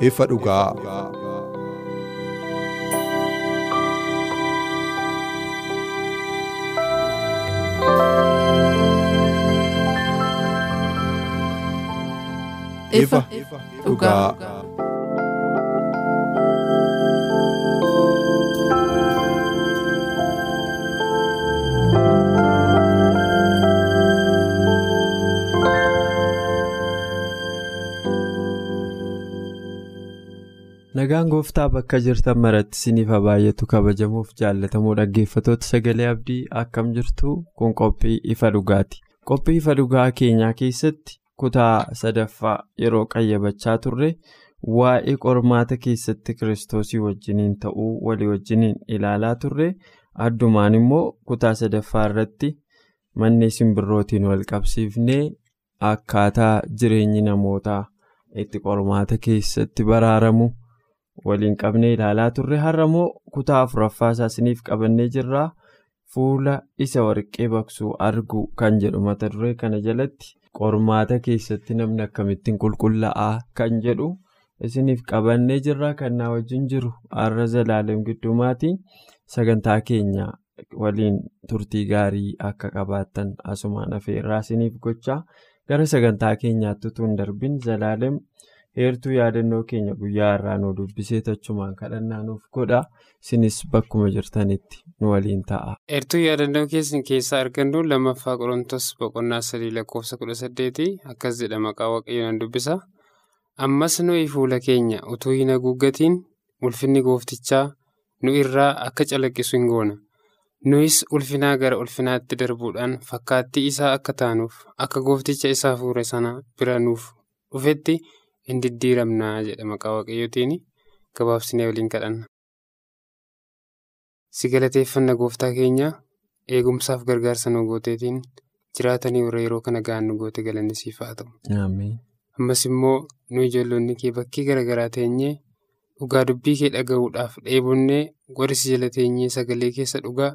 Ifa dhugaa. ifa dhugaa. Nagaan gooftaa bakka jirtan maratti isiniif baay'atu kabajamuuf jaallatamoo dhaggeeffatoota sagalee abdii akkam jirtu kun qophii ifa dhugaati. Qophii ifa dhugaa keenyaa keessatti kutaa sadaffaa yeroo qayyabachaa turre waa'ee qormaata keessatti kiristoosii wajjiniin ta'uu walii wajjiniin ilaalaa turre addumaan immoo kutaa sadaffaa irratti manneen simbirrootiin wal qabsiifnee akkaataa jireenyi namootaa itti qormaata keessatti baraaramu. Waliin qabnee ilaalaa turre har'a immoo kutaa afuraffaa isaa isiniif qabannee jirraa? Fuula isa warqee baqsuu argu kan jedhu mata duree kana jalatti qormaata keessatti namni akkamittiin qulqullaa'aa kan jedhu isiniif qabannee jirraa kan naa wajjin jiru har'a zalaalem giddumaatiin sagantaa keenya waliin turtii gaarii akka qabaattan asumaan afeerraa isiniif gochaa gara sagantaa keenyaatti utuu hin darbin. Zalaalem. Heertuu yaadannoo keenya guyyaa irraa nu dubbisee tachumaan kadhannaa nuuf godha isinis bakkuma jirtanitti nu waliin ta'a. heertuu yaadannoo keessan keessaa argannu lammaffaa qorontos boqonnaa sadii lakkoofsa kudha saddeeti akkas jedha maqaa waaqayyoon dubbisa ammas nuyi fuula keenya utuu hin haguuggatiin ulfinni gooftichaa nu irraa akka calaqqisu hin goona nuyis ulfinaa gara ulfinaatti darbuudhaan fakkaattii isaa akka taanuuf akka goofticha isaa fuure sana bira nuuf dhufetti. Hin diddiiramnaa jedha maqaa waaqayyootiin gabaabsinee waliin kadhanna. si galateeffanna gooftaa keenya eegumsaaf gargaarsa nu gooteetiin jiraatanii warra yeroo kana ga'an nu goote galanni siif haa ta'u. ammas immoo nu ijoollonni kee bakkee garaagaraa teenyee dhugaa dubbii kee dhaga'uudhaaf dheebonnee gorsi jala teenyee sagalee keessa dhugaa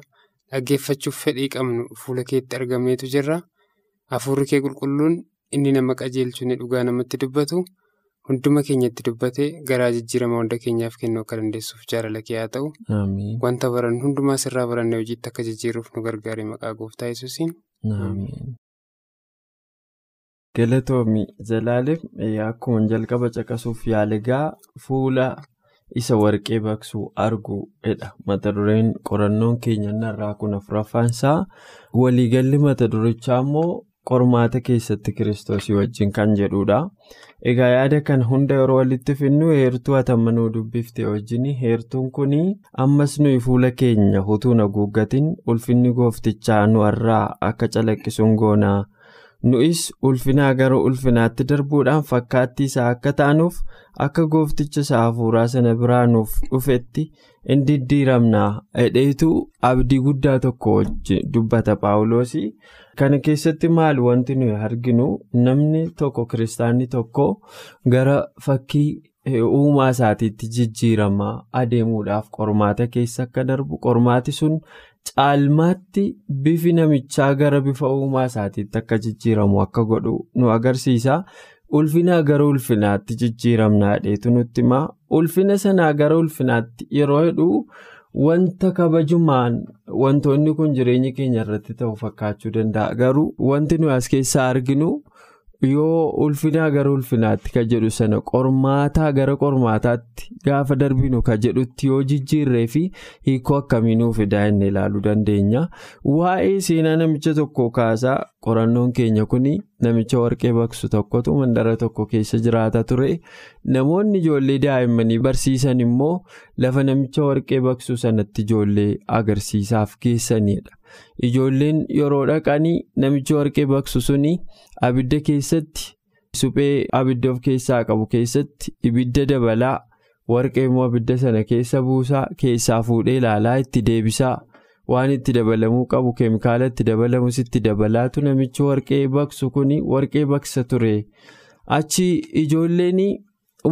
dhaggeeffachuuf fedhii qabnu fuula keetti argameetu jirra hafuurri kee qulqulluun inni nama qajeelchu dhugaa namatti dubbatu. Hunduma keenyatti dubbatee garaa jijjiirama hunda keenyaaf kennuu akka dandeessuuf jaalala kee haa ta'u. wanta baran hundumaa sirraa barannee hojiitti akka jijjiirruuf nu gargaare maqaa gooftaa yesuusiin. galatoomi zalaalem akkuma jalqaba caqasuuf yaaligaa fuula isa warqee baqsuu arguudha mata dureen qorannoon keenya irraa kun afuraffaan isaa waliigalli mata durichaa immoo. Qormaata keessatti kiristoosii wajjin kan jedhudha. Egaa yaada kan hunda yeroo walitti finnu heertuu hatamanuu dubbifte wajjin heertuun kun ammas nuyi fuula keenya utuu haguuggatiin ulfinni gooftichaa nu irraa akka calaqqisuun goonaa nuyis ulfinaa gara ulfinaatti darbuudhaan fakkaattii isaa akka taanuuf akka goofticha isaa hafuuraa sana biraa nuuf dhufetti in diddiiramnaa hedheetu abdii guddaa tokko dubbata paawuloosii. kana keessatti maal wanti nuyi arginu namni tokko kiristaanni tokko gara fakkii uumaa isaatiitti jijjiiramaa adeemuudhaaf qormaata keessa akka darbu qormaati sun caalmaatti bifi namichaa gara bifa uumaa isaatiitti akka jijjiiramu akka godhu nu agarsiisa. ulfinaa gara ulfinaatti jijjiiramnaa dheetu nutti himaa ulfina sanaa gara ulfinaatti yeroo hedhu. Wanta kabajumaan wantoonni kun jireenya keenya irratti ta'u fakkaachuu danda'a garuu wanti nuyi as keessaa arginu yoo ulfinaa gara ulfinaatti ka jedhu sana qormaataa gara qormaataatti gaafa darbinu ka jedhutti yoo jijjiirree fi hiikoo akkamiinuu fidaa inni ilaaluu dandeenya waa'ee seenaa namicha tokko kaasaa qorannoon keenya kun namicha warqee baqsu tokkotu mandara tokko keessa jiraata ture namoonni ijoollee daa'immanii barsiisan immoo lafa namicha warqee baqsu sanatti ijoollee agarsiisaaf geessanidha. Ijoolleen yeroo dhaqanii namichi warqee baqsu suni abidda keessatti suphee abidda of keessaa qabu keessatti ibidda dabalaa warqee immoo abidda sana keessa buusaa keessaa fuudhee ilaalaa itti deebisaa. Waan itti dabalamuu qabu keemikaala itti dabalamus itti dabalaatu namichi warqee baqsu kuni warqee baqsa ture. Achi ijoolleen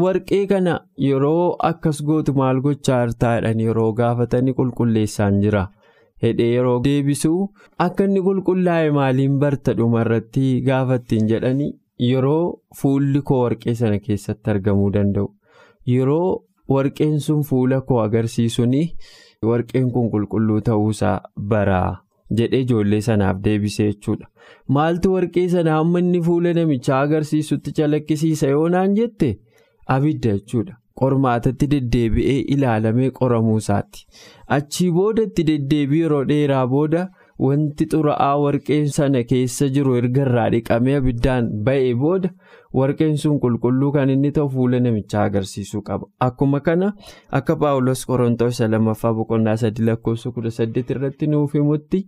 warqee kana yeroo akkas gootu maal gochaa jirtaadhaan yeroo gaafatanii qulqulleessaan jira. Hedhee yeroo deebisu akka inni qulqullaa'e maaliin barta dhumarratti gaafattiin jedhanii yeroo fuulli koo warqee sana keessatti argamuu danda'u. Yeroo warqeen sun fuula koo agarsiisuun warqeen kun qulqulluu ta'uusaa baraa jedhee ijoollee sanaaf deebisee jechuudha. Maaltu warqee sana hamma inni fuula namichaa agarsiisutti calaqqisiisa yoo naan jette? Abidda jechuudha. Qormaatatti deddeebi'ee ilaalamee qoramuu isaati achii boodatti deddeebii yeroo dheeraa booda wanti xuraa'aa warqeen sana keessa jiru erga irraa dhiqamee abiddaan ba'ee booda warqeen sun qulqulluu kan inni ta'u fuula namichaa agarsiisuu qaba. Akkuma kana akka paawulos qorontoos lammaffaa boqonnaa sadii lakkoofsa kudha saddeet irratti nuuf himutti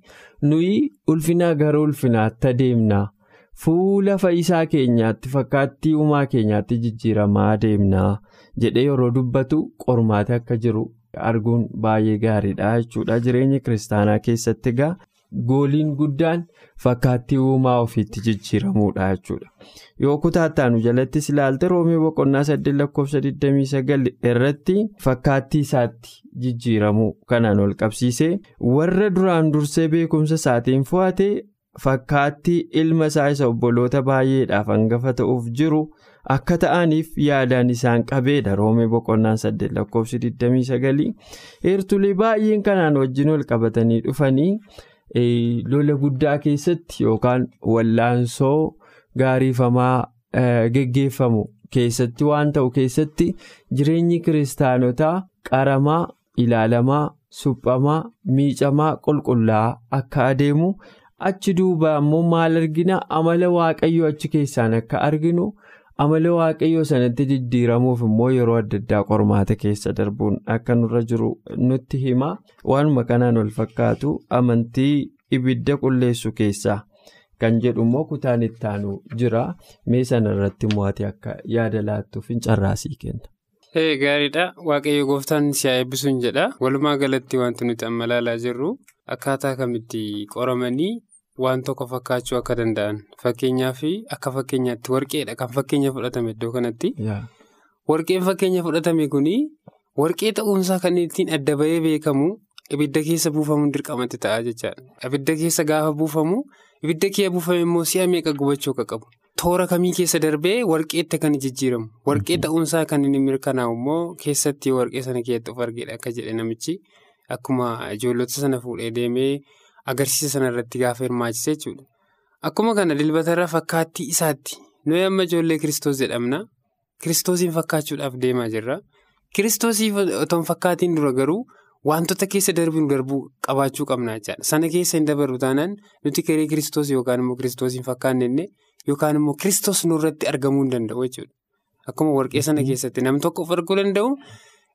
nuyi ulfinaa gara ulfinaatti adeemna. Fuula fayyisaa keenyaatti fakkaattii uumaa keenyaatti jijjiiramaa adeemnaa jedhee yeroo dubbatu qormaate akka jiru arguun baay'ee gaariidha jechuudha jireenya kiristaanaa keessatti egaa gooliin guddaan fakkaattii uumaa ofiitti jijjiiramuudha jechuudha yoo kutaattaanu jalattis ilaalte roomee boqonnaa 8 lakkoofsa 29 irratti fakkaattii isaatti jijjiiramuu kanaan ol qabsiisee warra duraan dursee beekumsa isaatiin fo'ate. Fakkaattii ilma isaa isa obboloota baay'eedhaaf hangafa ta'uuf jiru akka ta'aniif yaadaan isaan qabeedha roomee boqonnaan 8 lakkoofsi 29 heertulee baay'een kanaan wajjin ol qabatanii dhufanii lola guddaa keessatti yookaan wallaansoo gaariifamaa geggeeffamu keessatti waan ta'u keessatti jireenyi kiristaanotaa qaramaa ilaalamaa suphamaa miicamaa qulqullaa'aa akka adeemu. achi duuba ammoo maal argina amala waaqayyoo achi keessaan akka arginu amala waaqayyoo sanatti jijjiiramuuf immoo yeroo adda addaa qormaata keessa darbuun akka nurra jiru nutti hima waanuma kanaan wal fakkaatu amantii ibidda qulleessu keessaa kan jedhu immoo kutaan ittaanu jira. Mee sana irratti mo'ate akka yaada laattuuf carraasii kenna. gaariidha. Waaqayyo gooftaan si haa eebbisuun jedha. Walumaa galatti wanti nuti amma ilaalaa jirru akkaataa kamitti qoramanii waan tokko fakkaachuu akka danda'an. Fakkeenyaaf akka fakkeenyaatti warqeedha. Kan fakkeenya fudhatame iddoo kanatti. Warqeen fakkeenya fudhatame kuni warqee ta'uunsaa kan ittiin adda bahee beekamu ibidda keessa buufamuun dirqamatti ta'a jechaadha. Ibidda keessa gaafa buufamu ibidda kee buufame immoo si'a meeqa gubachuu akka qabu. Toora kamii keessa darbee warqeetti kan jijjiiramu. Warqee ta'uunsaa kan inni mirkanaa'u immoo keessatti warqee sana keessatti of argedha akka jedhe namichi akkuma ijoollota sana fuudhee deemee agarsiisa sana irratti gaafa hirmaachise jechuudha. Akkuma kana dilbatarra fakkaattii isaatti nuyi amma ijoollee kiristoos jedhamna kiristoosiin fakkaachuudhaaf deemaa jirra kiristoosii otoo hin fakkaatiin dura garuu wantoota keessa darbinu darbuu qabaachuu qabna jechaadha sana keessa hin dabarru taanaan nuti kiree kiristoos yookaan immoo kiristoosiin fakkaannenne. Yookaan immoo kiristoos nurratti argamuu hin danda'u jechuudha. Akkuma warqee sana keessatti nam tokko of arguu danda'u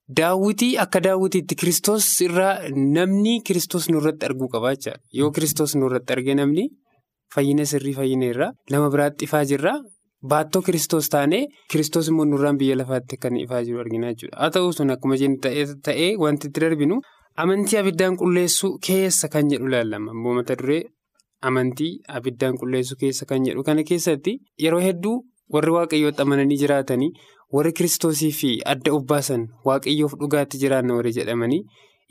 daawwitii akka daawwitiitti kiristoos irraa namni kiristoos nurratti arguu qaba jechaadha. Yoo kiristoos nurratti arge namni fayyina sirrii fayyina irraa nama biraatti ifaa jirra baattoo kiristoos taanee kiristoos immoo nurraan biyya lafaatti kan ifaa jiru argina jechuudha. Haa ta'u sun akkuma jennu ta'ee wanti itti darbinu amantii abiddaan qulleessuu keessa kan jedhu ilaallama. Ammoo mata duree. Amantii abiddaan qulleessuu keessa kan jedhu kana keessatti yeroo hedduu warri waaqayyootti amananii jiraatanii warri kiristoosii fi adda of baasan waaqayyoof dhugaatti jiraanna warri jedhamanii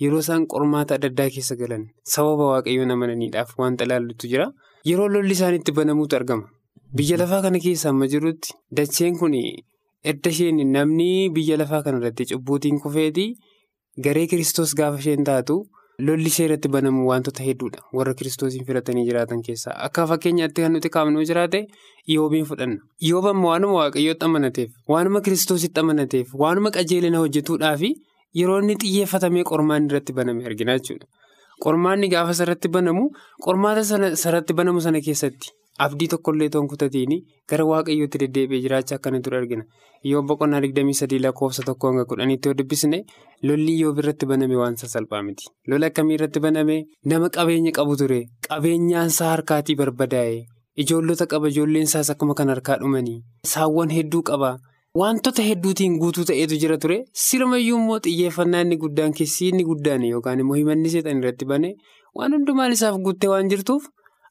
yeroo isaan qormaata adda addaa keessa galan sababa waaqayyoon amananiidhaaf wanta ilaallutu jira. Yeroo lolli isaaniitti banamuutu argama. Biyya lafaa kana keessa amma jirutti dacheen kun edda isheen namni biyya lafaa kana irratti cubbuutiin kufeetii garee kiristoos gaafa isheen taatu lolli seeratti banamu wantoota hedduudha. Warra kiristoosiin filatanii jiraatan keessaa akka fakkeenyaatti kan nuti kaafnuu jiraate iyoobiin fudhanna. Iyooban waanuma waaqayyootti amanateef waanuma kiristoositti amanateef waanuma qajeelina hojjetuudhaaf yeroo inni xiyyeeffatamee qormaan irratti baname argina jechuudha. Qormaanni gaafa sarratti banamu qormaata sarratti banamu sana keessatti abdii tokkollee toon kutatiin gara waaqayyootti deddeebi'ee jiraachaa akkana ture argina. Yoo boqonnaa 23 lakkoofsa tokko hanga kudhaniitti yoo dubbisne lolli yoo irratti baname waan salphaa miti. Lola akkamii irratti baname nama qabeenya qabu ture qabeenyaansaa harkaatii barbadaa'e ijoollota qaba ijoolleensaas akkuma kan harkaa dhumanii saawwan hedduu qaba. Wantoota hedduutiin guutuu ta'eetu jira ture. Sirumayyuu immoo xiyyeeffannaa inni guddaan keessi inni guddaan yookaan immoo himanni seexan irratti bane waan hundumaan isaaf guuttee waan jirtuuf.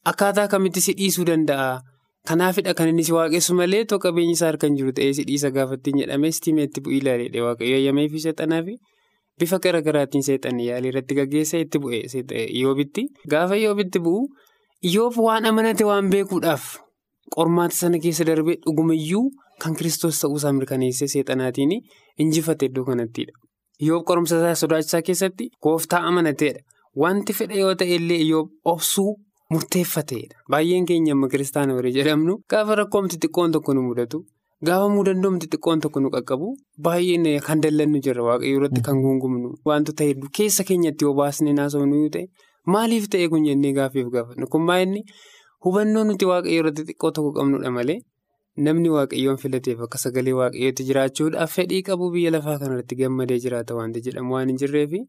Akkaataa kamitti si dhiisuu danda'a? Kanaafidha kan inni si waaqessu malee too qabeenyi isaa harkaan jiru ta'ee si dhiisa gaafattiin jedhamee stimeetti bu'ii ilaalee waaqayyo eeyyamee fi seexanaa fi bifa garaagaraatiin seexanii yaalii irratti gaggeessa itti bu'ee iyoobitti. Gaafa iyoobitti bu'u iyoob waan amanate waan beekuudhaaf qormaata sana keessa darbee dhugumayyuu kan kiristoos ta'uusaa mirkaneessee seexanaatiin injifate iddoo kanattidha. Iyoob qorumsa isaa sodaachisaa keessatti gooftaa amanateedha. Wanti fedha yoo ta'e illee iyoob obsuu. Murteeffateedha. Baay'een keenya amma kiristaana warree jedhamnu gaafa rakkoomti xiqqoon tokko nu mudatu gaafa mudandoomti xiqqoon tokko nu qaqqabu baay'een kan dallannu jirra waaqayyoo irratti kan gungumnu wantoota hedduu keessa keenyatti yoo baasnee naasofnu yoo ta'e maaliif ta'e kun jennee gaaffiif gaafannu kun baay'inni hubannoo nuti waaqayyoo irratti xiqqoo tokko qabnudha malee namni waaqayyoon filateef akka sagalee waaqayyootti jiraachuudhaaf fedhii qabu biyya lafaa kanarratti gammadee jiraata wanti jedhamu waan hin jirreefi.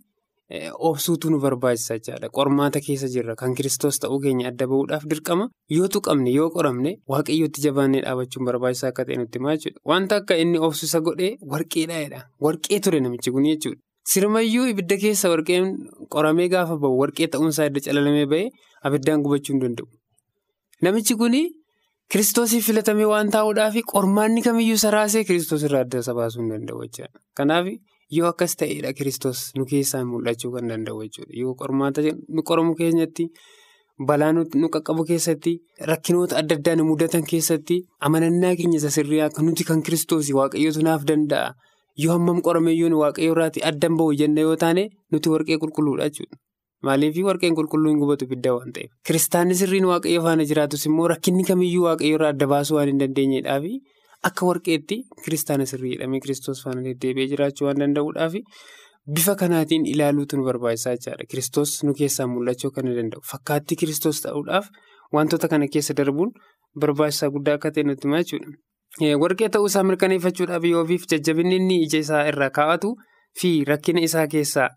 Obsuutu nu barbaachisa jechaadha. Qormaata keessa jirra. Kan kiristoos ta'uu keenya adda bahuudhaaf dirqama yoo tuqamne yoo qoramne waaqayyootti jabaannee dhaabachuun barbaachisaa akka ta'e nutti himaa jechuudha. Wanta akka inni obsusa godhee warqeedhaadha. Warqee ture namichi kun jechuudha. Sirmayyuu ibidda keessa warqeen qoramee gaafa bahu warqee ta'uunsaa edda calalamee bahee abiddaan gubachuu hin danda'u. Namichi kun kiristoosiif filatamee waan taa'uudhaaf qormaanni kamiyyuu saraasee kiristoos irraa adda isa baasuu hin danda'u jechaadha. Kanaaf. Yoo akkas ta'edha kiristoos nu keessaa mul'achuu kan danda'u jechuudha. Yoo qormaata nu qoramu keenyatti balaa nu qaqqabu keessatti rakkinoota adda addaa nu mudatan keessatti amanannaa keenya isa sirrii akka nuti kan kiristoosii waaqayyootu naaf danda'a. Yoo hammam qorameyyuu waaqayyoo irraatti addan bahu jenna yoo taane nuti warqee qulqulluudha jechuudha. Maaliif warqeen qulqulluu hin gubatu bidda waan ta'eef. Kiristaanni sirriin waaqayyo faana jiraatus immoo rakkinni kamiyyuu waaqayyo irraa adda baasuu waan hin dandeenyedhaafi. Akka warqeetti kiristaana sirrii jedhamee kiristoos faana deddeebi'ee jiraachuu waan danda'uudhaaf bifa kanaatiin ilaaluutu nu barbaachisaa jechaadha. Kiristoos nu keessaa mul'achuu kan danda'u. Fakkaattii kiristoos ta'uudhaaf wantoota kana keessa darbuun barbaachisaa guddaa akka ta'e nutti himaa jechuudha. Warqee ta'uusaa mirkaneeffachuudhaaf yookiif jajjabinni inni ija isaa irraa kaa'atu fi rakkina isaa keessaa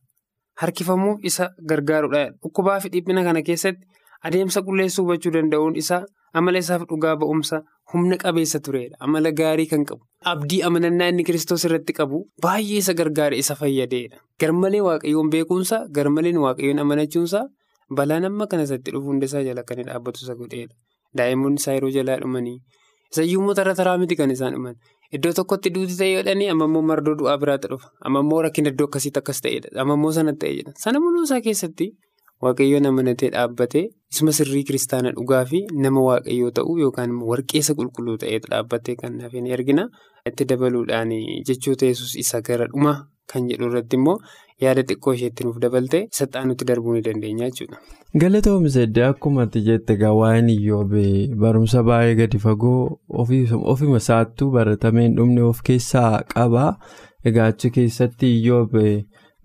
harkifamuuf isa gargaarudha. Dhukkubaa fi dhiphina kana keessatti adeemsa qulleessuu hubachuu danda'uun isaa amala isaaf dhugaa ba'umsa. Humna qabeessa turedha. Amala gaarii kan qabu. Abdii amanannaa inni kiristoos irratti qabu baay'ee isa gargaara isa fayyadeedha. Garmalee waaqayyoon beekuunsa garmaleen waaqayyoon amanachuunsa balaan amma kana isatti dhufu hundasaa jala kan dhaabbatu isa godheedha. Daa'imman isaa yeroo jalaa dhumanii isayyuu immoo tara taraa miti kan isaan dhuman. Iddoo tokkotti duuti ta'ee jedhanii amma immoo mardoo du'aa biraatti dhufa. Amma immoo rakkina iddoo akkasiitti akkas ta'edha. Amma immoo sanatti ta'ee jedha. Sana mul'uu isaa keessatti waaqayyoon amanatee dhaabbatee isuma sirrii kiristaana dhugaa fi nama waaqayyoo ta'uu yookaan warqeessa qulqulluu ta'eetu dhaabbatee kan ni argina. Itti dabaluudhaan jechoota yesus isa gara dhuma kan jedhu irratti immoo yaada xiqqoo isheetti nuuf dabalte isa xaanutti darbuu ni dandeenya jechuudha. Galatoomsadde akkuma ati jette waa'een Iyyoobee barumsa baay'ee gadi fagoo ofuma isaattuu baratameen dhumne of keessaa qaba. Egaa achi keessatti Iyyoobee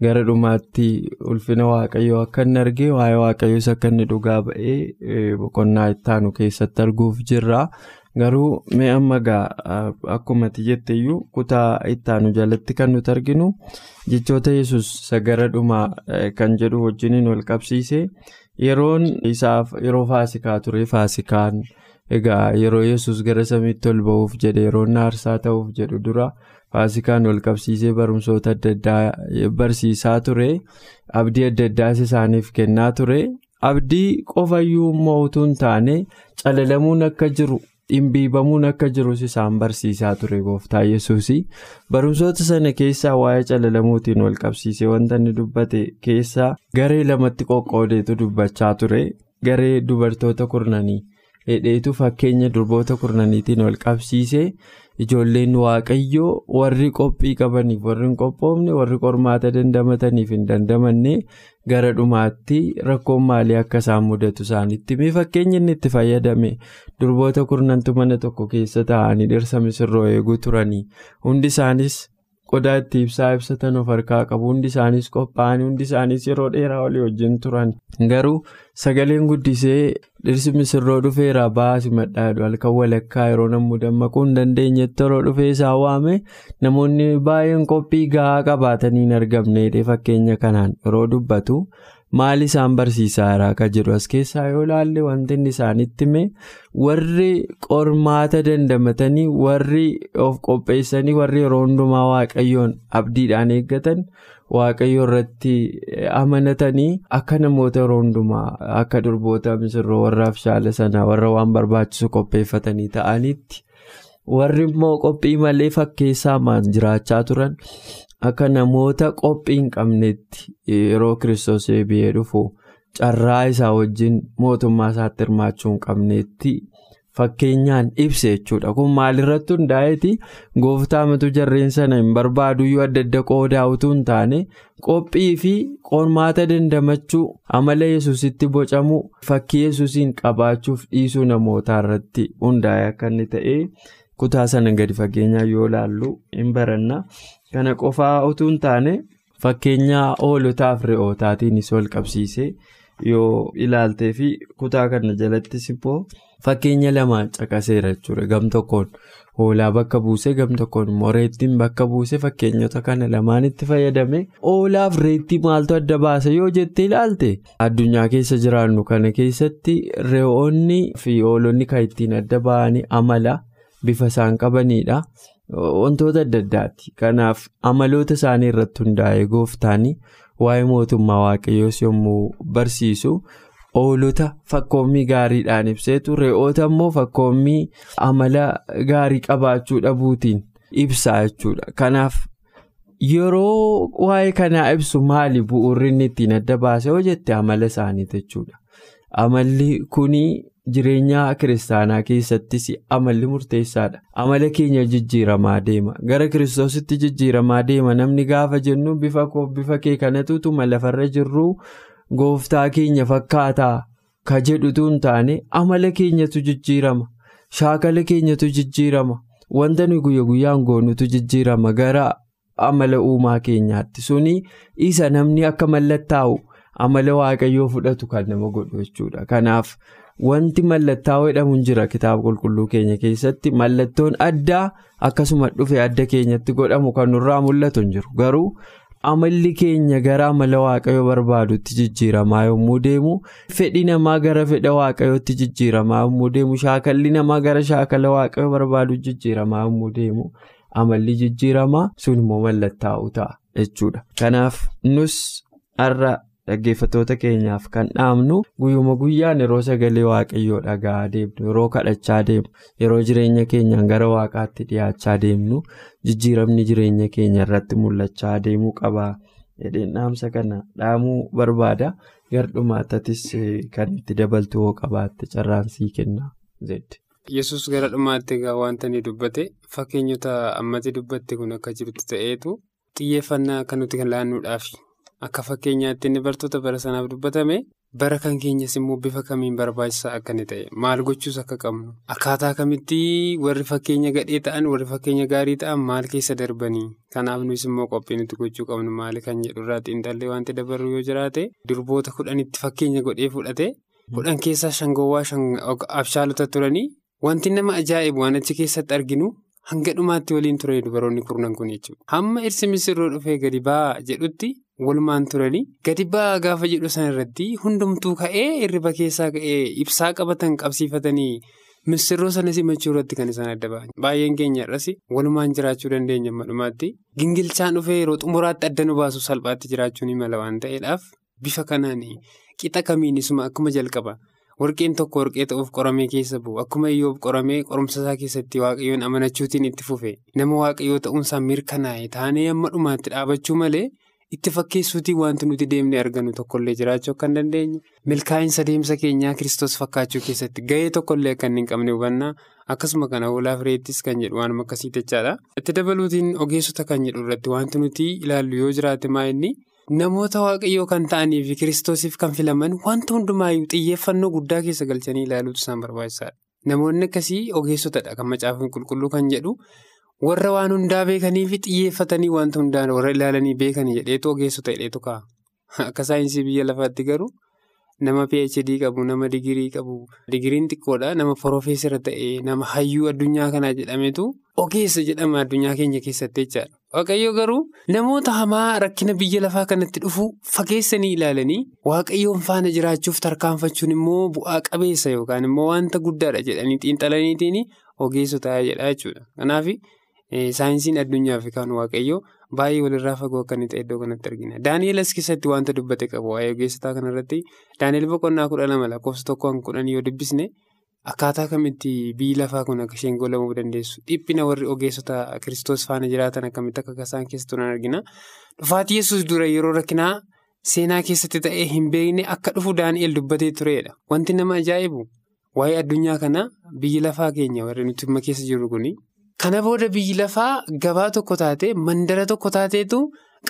gara dhumaatti ulfina waaqayyoo akka inni argee waa'ee waaqayyoos akka inni dhugaa ba'ee boqonnaa ittaanu keessatti arguuf jirra. Garuu mee amma egaa akkuma ati jette iyyuu kutaa ittaanu jalatti kan nuti arginu jechoota yesus isa gara dhumaa kan jedhu wajjiniin wal qabsiise yeroon isaaf yeroo faasikaa ture faasikaan egaa yeroo yesus gara samiitti ol ba'uuf jedhe yeroon aarsaa ta'uuf jedhu dura. Faasikaan wal qabsiisee barumsoota adda addaa barsiisaa ture. Abdii adda addaas isaaniif kennaa ture. Abdii qofayyuu immoo utuu hin taane calalamuun akka jiru dhimbiibamuun akka jirus isaan barsiisaa ture gooftaa yesuus barumsoota sana keessaa waa'ee calalamuutiin wal qabsiisee wanta inni dubbate keessaa garee lamatti qoqqoodeetu dubbachaa ture. Garee dubartoota kurnanii. Hidheetu fakkeenya durboota kurnaniitiin wal qabsiise ijoolleen waaqayyoo warri qophii qabaniif warri hin qophoofne warri qormaata dandamataniif hin dandamanne gara dhumaatti rakkoon maalii akka isaan mudatu isaanitti mee fakkeenya inni itti fayyadame durboota kurnantu mana tokko keessa taa'anii dhirsa misirroo eeguu turanii hundi isaanis. Qodaa itti ibsaa ibsatan of harkaa qabu hundi isaanis qophaa'anii hundi isaanis yeroo dheeraa walii wajjin turan. Garuu sagaleen guddisee dhirsi misirroo dhufeera baasi madhaadhu halkan walakkaa yeroo namni dammaquu hin dandeenyetti yeroo dhufee isaa waame namoonni baay'een qophii gahaa qabaatanii hin argamne fakkeenya kanaan yeroo dubbatu maal isaan barsiisaa jira akka jedhu as keessaa yoo ilaalle wanti inni isaanitti hime warri qormaata dandamatanii warri of qopheessanii warri yeroo hundumaa waaqayyoon abdiidhaan eeggatan waaqayyo irratti amanatanii akka namoota yeroo hundumaa akka durboota misirroo warra abshaala sanaa warra waan barbaachisu qopheeffatanii ta'anitti warri immoo qophii malee fakkeessaa maan jiraachaa turan. Akka namoota qophii hin qabnetti yeroo kiristoos deebi'ee dhufu carraa isaa wajjin mootummaa isaatti hirmaachuu hin qabnetti fakkeenyaan ibsa jechuudha. Kun maalirratti hundaa'eeti gooftaamatu jarreen sana hin barbaaduyyuu adda adda qoodaa utuu hin taane qophii fi qormaata dandamachuu amala yesusitti bocamu fakkii yesusiin qabaachuuf dhiisuu namootaa irratti hundaa'e akka inni ta'e kutaa sana gadi fageenyaan yoo ilaallu hin baranna. Kana qofaa utuu hin taane fakkeenya hoolotaaf re'ootaatiinis wal qabsiisee yoo ilaaltee fi kutaa kana jalattis immoo fakkeenya lamaan caqaseera jechuudha. Gam tokkoon hoolaa bakka buusee gam tokkoon immoo reettiin bakka buusee fakkeenyota kana lamaanitti fayyadame hoolaaf reettii maaltu adda baasa yoo jettee ilaalte addunyaa keessa jiraannu kana keessatti re'oonni fi hoolonni kan ittiin adda ba'anii amala bifa isaan qabanidha. Wantoota adda addaati. Kanaaf amaloota isaanii irratti hundaa'ee gooftaanii waa'ee mootummaa waaqayyoos yommuu barsiisu hoolota fakkoommii gaariidhaan ibseetu re'oota immoo fakkoommii amala gaarii qabaachuu dhabuutiin ibsaa jechuudha. Kanaaf yeroo waa'ee kanaa ibsu maali bu'uurri inni ittiin adda baase yoo jette amala isaaniiti jechuudha. Amalli kunii. Jireenya kiristaanaa keessattis amalli murteessaadha. Amala keenya jijjiiramaa deema. Gara kiristoositti jijjiiramaa deema. Namni gaafa jennu bifa koo bifa kee kanatu lafarra jirru gooftaa keenya fakkaataa ka jedhutu hin taane amala keenyatu jijjiirama. Shaakala keenyatu jijjiirama. Wanta nuyi guyya guyyaan goonutu jijjiirama gara amala uumaa keenyaatti. Suni isa namni akka mallattaa'u amala waaqayyoo fudhatu kan nama godhu jechuudha. Kanaaf. Wanti mallattaa'oo jedhamu jira kitaaba qulqulluu keenya keessatti mallattoon addaa akkasuma dhufe adda keenyatti godhamu kan nurraa mul'atu hin jiru garuu amalli keenya gara amala waaqayyoo barbaadutti jijjiiramaa yommuu deemu fedhi namaa gara fedha waaqayyootti jijjiiramaa yommuu deemu shaakalli namaa gara shaakala waaqayyoo barbaadutti jijjiiramaa yommuu deemu amalli jijjiiramaa sun immoo mallattaa'uu ta'a jechuudha. Kanaaf nus har'a. Dhaggeeffattoota keenyaaf kan dhaabnu guyyuma guyyaan yeroo sagalee waaqayyoo dhaga'aa deemnu yeroo kadhachaa deemnu yeroo jireenya keenyaan gara waaqaatti dhiyaachaa deemnu jijjiiramni jireenya keenya irratti mul'achaa deemuu qaba. Jedheen dhaamsa kana dhaamuu barbaada. Gardhumaattatis kan itti dabaltu hoo qabaatte carraansii kenna. Yesus gara dhumaatti egaa wanta ni dubbate fakkeenyota ammatti dubbatte kun akka jirtu ta'eetu xiyyeeffannaa kan nuti kan laannuudhaafi. Akka fakkeenyaatti inni bartoota bara sanaaf dubbatame bara kan keenyas immoo bifa kamiin barbaachisaa akka inni ta'e maal gochuus akka qabnu akkaataa kamitti warri fakkeenya gadhee ta'an warri fakkeenya gaarii ta'an maal keessa darbanii kanaaf nus immoo qophii nuti gochuu qabnu maali kan jedhu irraa xiinxallee wanti dabarru yoo jiraate durboota kudhanitti fakkeenya godhee fudhate kudhan keessaa shangowwaa abshaalota turanii wanti nama ajaa'ibu waan achi keessatti arginu. Hanga dhumaatti waliin ture dubaroonni kurnan kun jechuudha. Hamma irsi misirroo dhufee gadi ba'aa jedhutti walumaan turanii gadi ba'aa gaafa jedhu sana irratti hundumtuu ka'ee hirriba keessaa ka'ee ibsaa qabatan qabsiifatanii misirroo sana simachuu irratti kan isaan adda ba'an. Baay'een keenya irras walumaan jiraachuu dandeenya amma dhumaatti gingilchaan dhufee yeroo xumuraatti adda nu baasu salphaatti jiraachuu ni mala waan ta'eedhaaf bifa kanaan qixa kamiinisuma akkuma jalqaba. Warqeen tokko warqee ta'uuf qoramee keessa bu'u akkuma iyyuu qoramee qorumsa isaa keessatti waaqayyoon amanachuutiin itti fufe nama waaqayyoo ta'uunsaa mirkanaa'e taanee amma dhumaatti dhaabachuu malee itti fakkeessuutiin wanti nuti deemnee argannu tokkollee jiraachuu akka hin dandeenye milkaa'insa deemsa keenyaa kiristoos fakkaachuu keessatti gahee tokkollee akka hin qabne hubannaa akkasuma kana hoolaa fireettis kan jedhu waanuma akkasii jechaadha. Itti dabaluutiin ogeessota kan jedhu irratti wanti nuti ilaallu yoo jiraate maa inni namoota waaqayyoo kan ta'anii fi kiristoosiif kan filaman wanta hundumaayyuu xiyyeeffannoo guddaa keessa galchanii ilaaluutu isaan barbaachisaadha. Namoonni akkasii ogeessotadha kan macaafni qulqulluu kan jedhu. Warra waan hundaa beekanii fi xiyyeeffatanii wanta hundaan warra ilaalanii beekanii jedheetu ogeessota jedheetu ka'a. Akka saayinsii biyya lafaatti garuu nama PhD qabu, nama digirii qabu, digiriin xiqqoodha. Nama Profeesara ta'e, nama hayyuu addunyaa kanaa jedhametu ogeessa jedhama addunyaa keenya keessatti jechaadha. Waaqayyo garuu namoota hamaa rakkina biyya lafaa kanatti dhufu fageessanii ilaalanii waaqayyoon faana jiraachuuf tarkaanfachuun immoo bu'aa qabeessa yookaan immoo wanta guddaadha jedhanii xiinxalaniitiin ogeessota jedha jechuudha. Kanaaf. Saayinsiin addunyaa fi kan waaqayyoo baay'ee walirraa fagoo akka inni ta'e iddoo kanatti argina. Daani'eel as keessatti wanta dubbate qabu waa'ee ogeessotaa kanarratti Daani'eel boqonnaa kudha lama lakkoofsa tokkoon kudhanii yoo dubbisne akkaataa kamitti biyyi lafaa kun akka isheen golamuu dandeessu dhiphina warri ogeessota kiristoos faana jiraatan akkamitti akka isaan keessattuu nan argina. Dhufaatii yesus dura yeroo rakkinaa seenaa keessatti ta'ee hin beekne akka dhufu Daani'eel dubbatee turedha. Wanti nama ajaa'ibu waa'ee addunyaa kana biyyi lafaa keenya warri nuti amma keessa jirru kuni. Kana booda biyyi lafaa gabaa tokko taate mandara tokko taateetu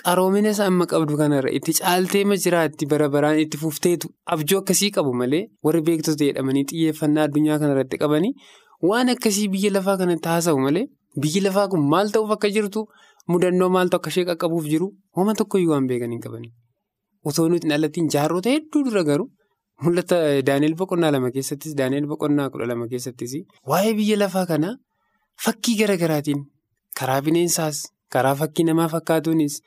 qaroomina isaa amma qabdu kanarra itti caaltee jiraatti bara baraan itti fufteetu abjuu akkasii qabu malee warri beektota jedhamanii xiyyeeffannaa addunyaa kanarratti qabanii waan akkasii biyya lafaa kanatti haasa'u malee biyyi lafaa kun maal ta'uuf akka jirtu mudannoo maaltu akka ishee qaqqabuuf jiru hooma tokkoyyuu waan beekan hin qabanii. Otoo nuti dhalattiin jaarrota hedduu dura garuu mul'ata Daani'eel boqonnaa lama keessattis Daani'eel boqonnaa kudha lama keessattis waa'ee biyya lafaa kanaa. Fakkii gara garaatiin karaa bineensaas karaa fakkii namaa fakkaatuunis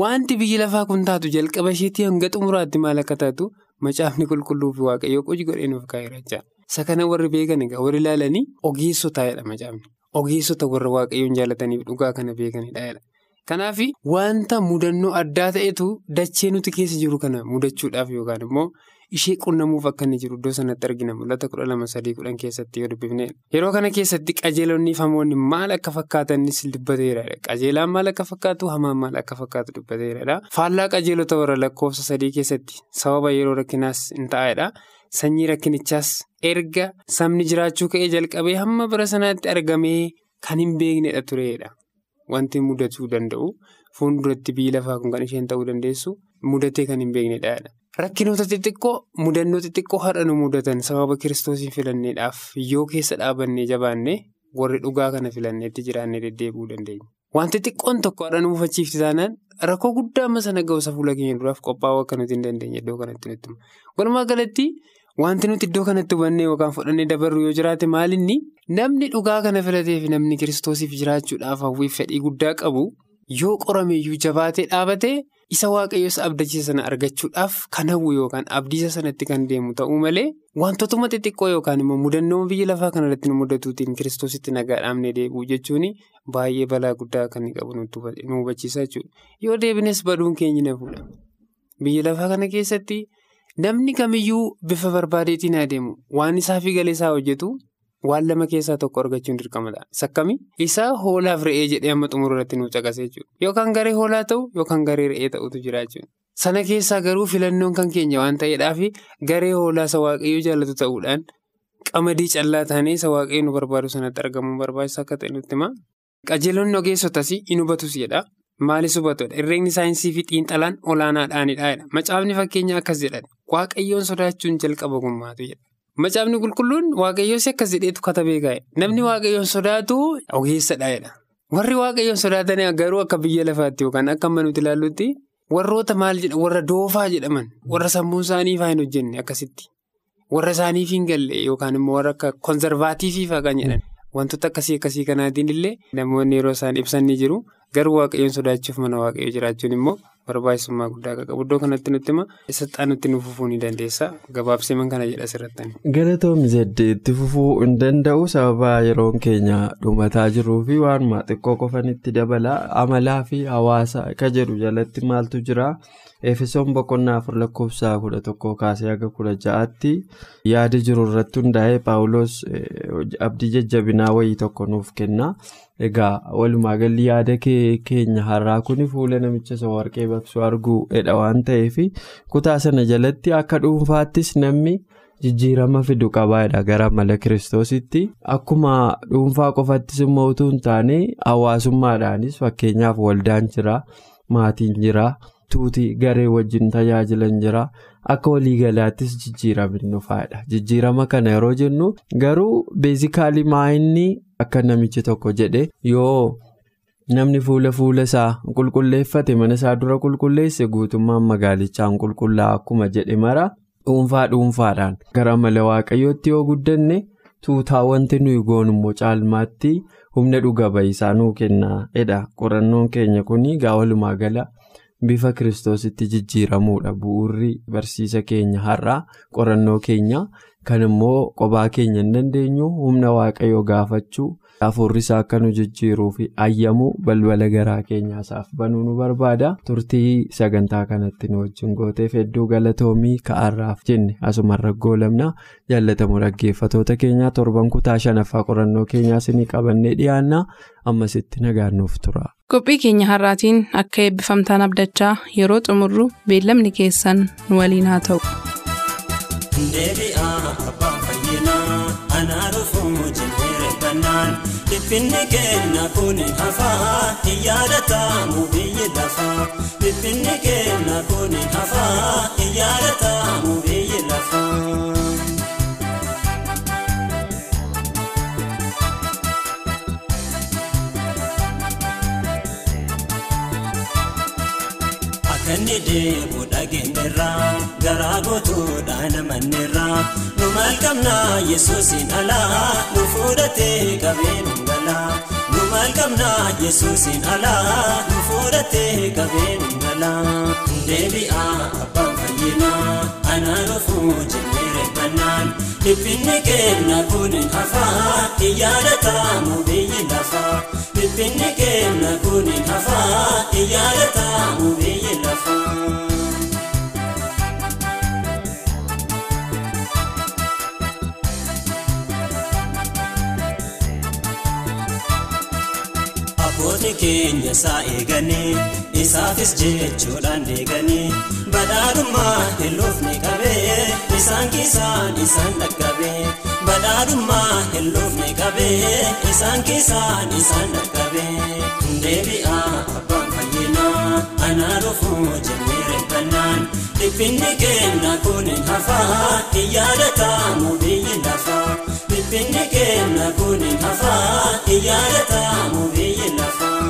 wanti biyyi lafaa kun taatu jalqaba isheetii hanga xumuraatti maal akka taatu macaafni qulqulluu fi waaqayyoo qoji godhee nuuf kaa'eera jecha. Isa kana warri beekan egaa warri ilaalanii ogeessotaadha macaafni. Ogeessota warra waaqayyoon jaallataniif dhugaa kana beekanidha. Kanaaf wanta mudannoo addaa ta'etu dachee nuti keessa jiru kana mudachuudhaaf yookaan immoo. ishee qunnamuuf akka inni jiru iddoo sanatti argina. Mul'ata kudha lama sadii kudhan keessatti yoo dubbifne. Yeroo kana keessatti qajeelonni fi hamoonni maal akka fakkaatanis dubbateera qajeelaan maal akka fakkaatu hamaan maal akka fakkaatu dubbateera faallaa qajeelota warra lakkoofsa sadii keessatti sababa yeroo rakkinaas hin taa'edha sanyii rakkinichaas erga sabni jiraachuu ka'ee jalqabee hamma bara sanaatti argamee kan hin beeknedha tureedha wanti mudatuu danda'u fuulduratti biyyi lafaa kun kan isheen ta'uu dandeessu mudatee kan hin beeknedha. Rakkinoota xixiqqoo mudannoo xixiqqoo har'a nu mudatan sababa kiristoosiin filanneedhaaf yoo keessa dhaabannee jabaannee warri dhugaa kana filanneetti jiraannee deddeebi'uu dandeenya. Wanti xiqqoon tokko har'a nu mufachiifti taanaan rakkoo guddaa amma sana ga'uusa fuula keenya duraaf qophaa'uu akka nuti hin dandeenye iddoo kanatti nutti hima. Walumaa galatti wanti nuti iddoo kanatti hubannee yookaan fudhannee dabarru yoo jiraate maalinni namni dhugaa kana filatee fi namni kiristoosiif jiraachuudhaaf hawwiif fedhii guddaa qabu yoo qorameeyyuu jabaatee dhaabatee. Isa waaqayyoos abdachiisa sana argachuudhaaf kan hawwu yookaan abdiisa sanatti kan deemu ta'uu malee wantootuma xixiqqoo yookaan immoo mudannoo biyya lafaa kanarratti nu mudatuutiin kiristoositti nagaa dhaabnee deebi'u jechuun baay'ee balaa guddaa kan qabu nu hubachiisa jechuudha. Yoo deebines baduun keenya na fuudha. Biyya lafaa kana keessatti namni kamiyyuu bifa barbaadeetiin adeemu waan isaa fi galee isaa hojjetu. Waan lama keessaa tokko argachuun dirqamadha. Isa akkamii? Isaa hoolaaf re'ee jedhee amma xumura irratti nuuf caqasee jechuudha. Yookaan garee hoolaa ta'u yookaan garee re'ee ta'utu jira jechuudha. Sana keessaa garuu filannoon kan keenya waan ta'eedhaaf garee hoolaa isa waaqayyoo jaallatu ta'uudhaan qamadii callaa taanee isa waaqayyoo nu barbaadu sanatti argamuun barbaachisaa akka ta'e nutti hima. Qajeelonni ogeessotas in hubatus jedha. Maalis hubatudha? Herreegni saayinsii fi xiinxalaan olaanaadhaanidha. Macaafni fakkeenya akkas jedhan waaqayyoon sodaachuun jalqaba gummaatu jedha. Macaafni qulqulluun waaqayyoos akkas jedheetu katabee kaa'e. Namni waaqayyoon sodaatu ogeessadha. Warri waaqayyoon sodaatan garuu akka biyya lafaatti yookaan akka amma nuti ilaallutti warroota maal jedhan warra doofaa jedhaman warra sammuun isaanii faa hin hojjenne akkasitti warra isaaniif hin galle yookaan immoo warra akka konzervaatiifiifaa kan jedhan wantoota akkasii akkasii kanaatiin illee namoonni yeroo isaan ibsan ni jiru garuu waaqayyoon sodaachuuf mana waaqayyoo jiraachuun immoo. barbaachisummaa guddaa akka qabu iddoo kanatti nutti hima saxxaa nutti nu fufuu ni dandeessa gabaabsiman kana jedha asirratti. galatoomni zeddee itti fufuu hin danda'u sababa yeroon keenya dhumataa jiruu fi waanuma xiqqoo qofanitti dabala amalaa fi hawaasa ka jedhu jalatti maaltu jira efesoon boqonnaa afur lakkoofsa kudha tokkoo kaasee haga kudha ja'aatti yaada jiru irratti hundaa'ee paawuloos abdii jajjabinaa wayii tokko nuuf kenna. Egaa walumaa galli yaada keenya har'aa kun fuula namicha isa warqee baqsu arguudha waan ta'eef kutaa sana jalatti akka dhuunfaattis namni jijjiirama fidu qabaadha gara mala kiristoositti akkuma dhuunfaa qofattis immoo utuu hin taane hawaasummaadhaanis fakkeenyaaf waldaan jira maatiin jira. Tuutii garee wajjin tajaajilan jira. Akka waliigalaattis jijjiiramni dhufaadha jijjiirama kana yeroo jennu garuu beezikaalii maayinni akka namichi tokko jedhe yoo namni fuula fuula isaa qulqulleeffate mana isaa dura qulqulleesse guutummaan magaalichaan qulqullaa akkuma jedhe mara dhuunfaa dhuunfaadhaan. Gara mala waaqayyootti yoo guddanne tuutaa wanti nuyi goonu immoo caalmaatti humna dhuga ba'isaa nuu kennaadha qorannoon keenya kun gaa walumaa gala. Bifa kiristoositti jijjiiramuudha. Bu'uurri barsiisa keenya har'aa qorannoo keenya kan immoo qophaa keenya hin dandeenyu humna waaqayyoo gaafachuu hafuurri isaa akka nu jijjiiruu fi ayyamu balbala garaa keenyaasaaf banuu nu barbaada turtii sagantaa kanatti nu wajjin gooteef hedduu galatoomii ka'arraaf jenne asumarra goolamna jaallatamu dhaggeeffatoota keenyaa torban kutaa shanaffaa qorannoo keenyaa isinii qabannee dhiyaanna ammasitti nagaannuuf tura. qophii keenya har'aatiin akka eebbifamtaan abdachaa yeroo xumurru beellamni keessan nu waliin haa ta'u. Reebbannaan dhiphinni keenya kun hafaa hin yaadatamu biyyi lafaa dhiphinni keenya kun hafaa hin yaadatamu biyyi lafaa. Kanni deemu dhageenyerraa garaa gootuudhaan amanneerraa maal qabnaa yesuusin alaa nu fuudhatee qabeen galaa nu maal qabnaa yesuusin alaa nu fuudhatee qabeen galaa deebi'aa abbaan fayyinaa anaa dhufuu jennee reebbannaan dhiphinni keenya kun hafaa hin yaadatamu biyyi lafaa dhiphinni keenya kun hafaa hin yaadatamu biyyi Abboonni keenya isaa eeganii isaafis jechuudhaan deeganii badhaadhummaa hin qabee isaan keessaan isaan dhaqqabee badhaadhummaa hin qabee isaan keessaan isaan dhaqqabee. Deebi'aa abbaan fayyinaa anaa dhufuu jennee reebbannaan dhiphinni keenya kun hafaa hin yaadatamu biyyi lafaa dhiphinni keenya kun hafaa hin yaadatamu biyyi lafaa.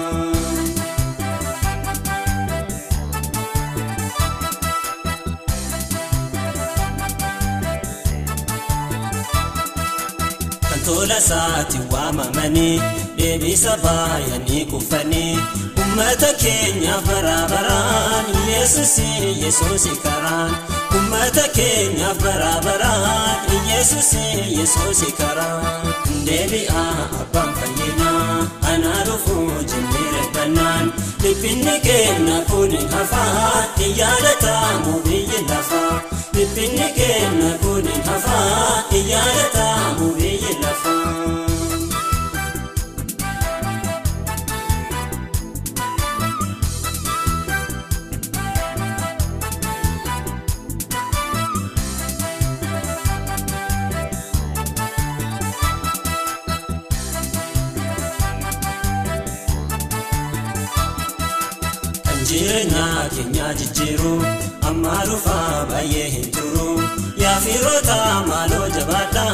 tola isaatti waamamanii deebisa baay'anii kufanii ummata keenyaaf baraabaraan yesusi yesusi karaan ummata keenyaaf baraabaraan yesusi yesusi karaan deebi'aa abbaan fayyinaa anaa dhufuu jennee reebbannaan dhiphinni keenya kun hafaa hin yaadatamu biyyi lafaa dhiphinni keenya kun hafaa hin yaadatamu biyyi lafaa. Jijjiiru amma dhufaa baay'ee hin turu yaafiroota maaloo jabaadha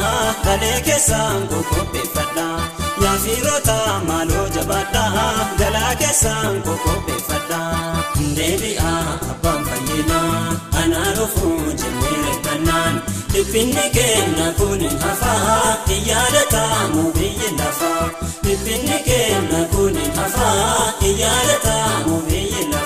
galee keessaan qoqqopheeffadha yaafiroota maaloo jabaadha galaa keessaan qoqqopheeffadha deebi'aa abbaan fayyinaa anaa dhufuu jennee reebbannaan dhiphinni keenya kun hafaa hin yaadatamu biyyi lafaa. Dhiphinni keenya kun hafaa hin yaadatamu biyyi lafaa.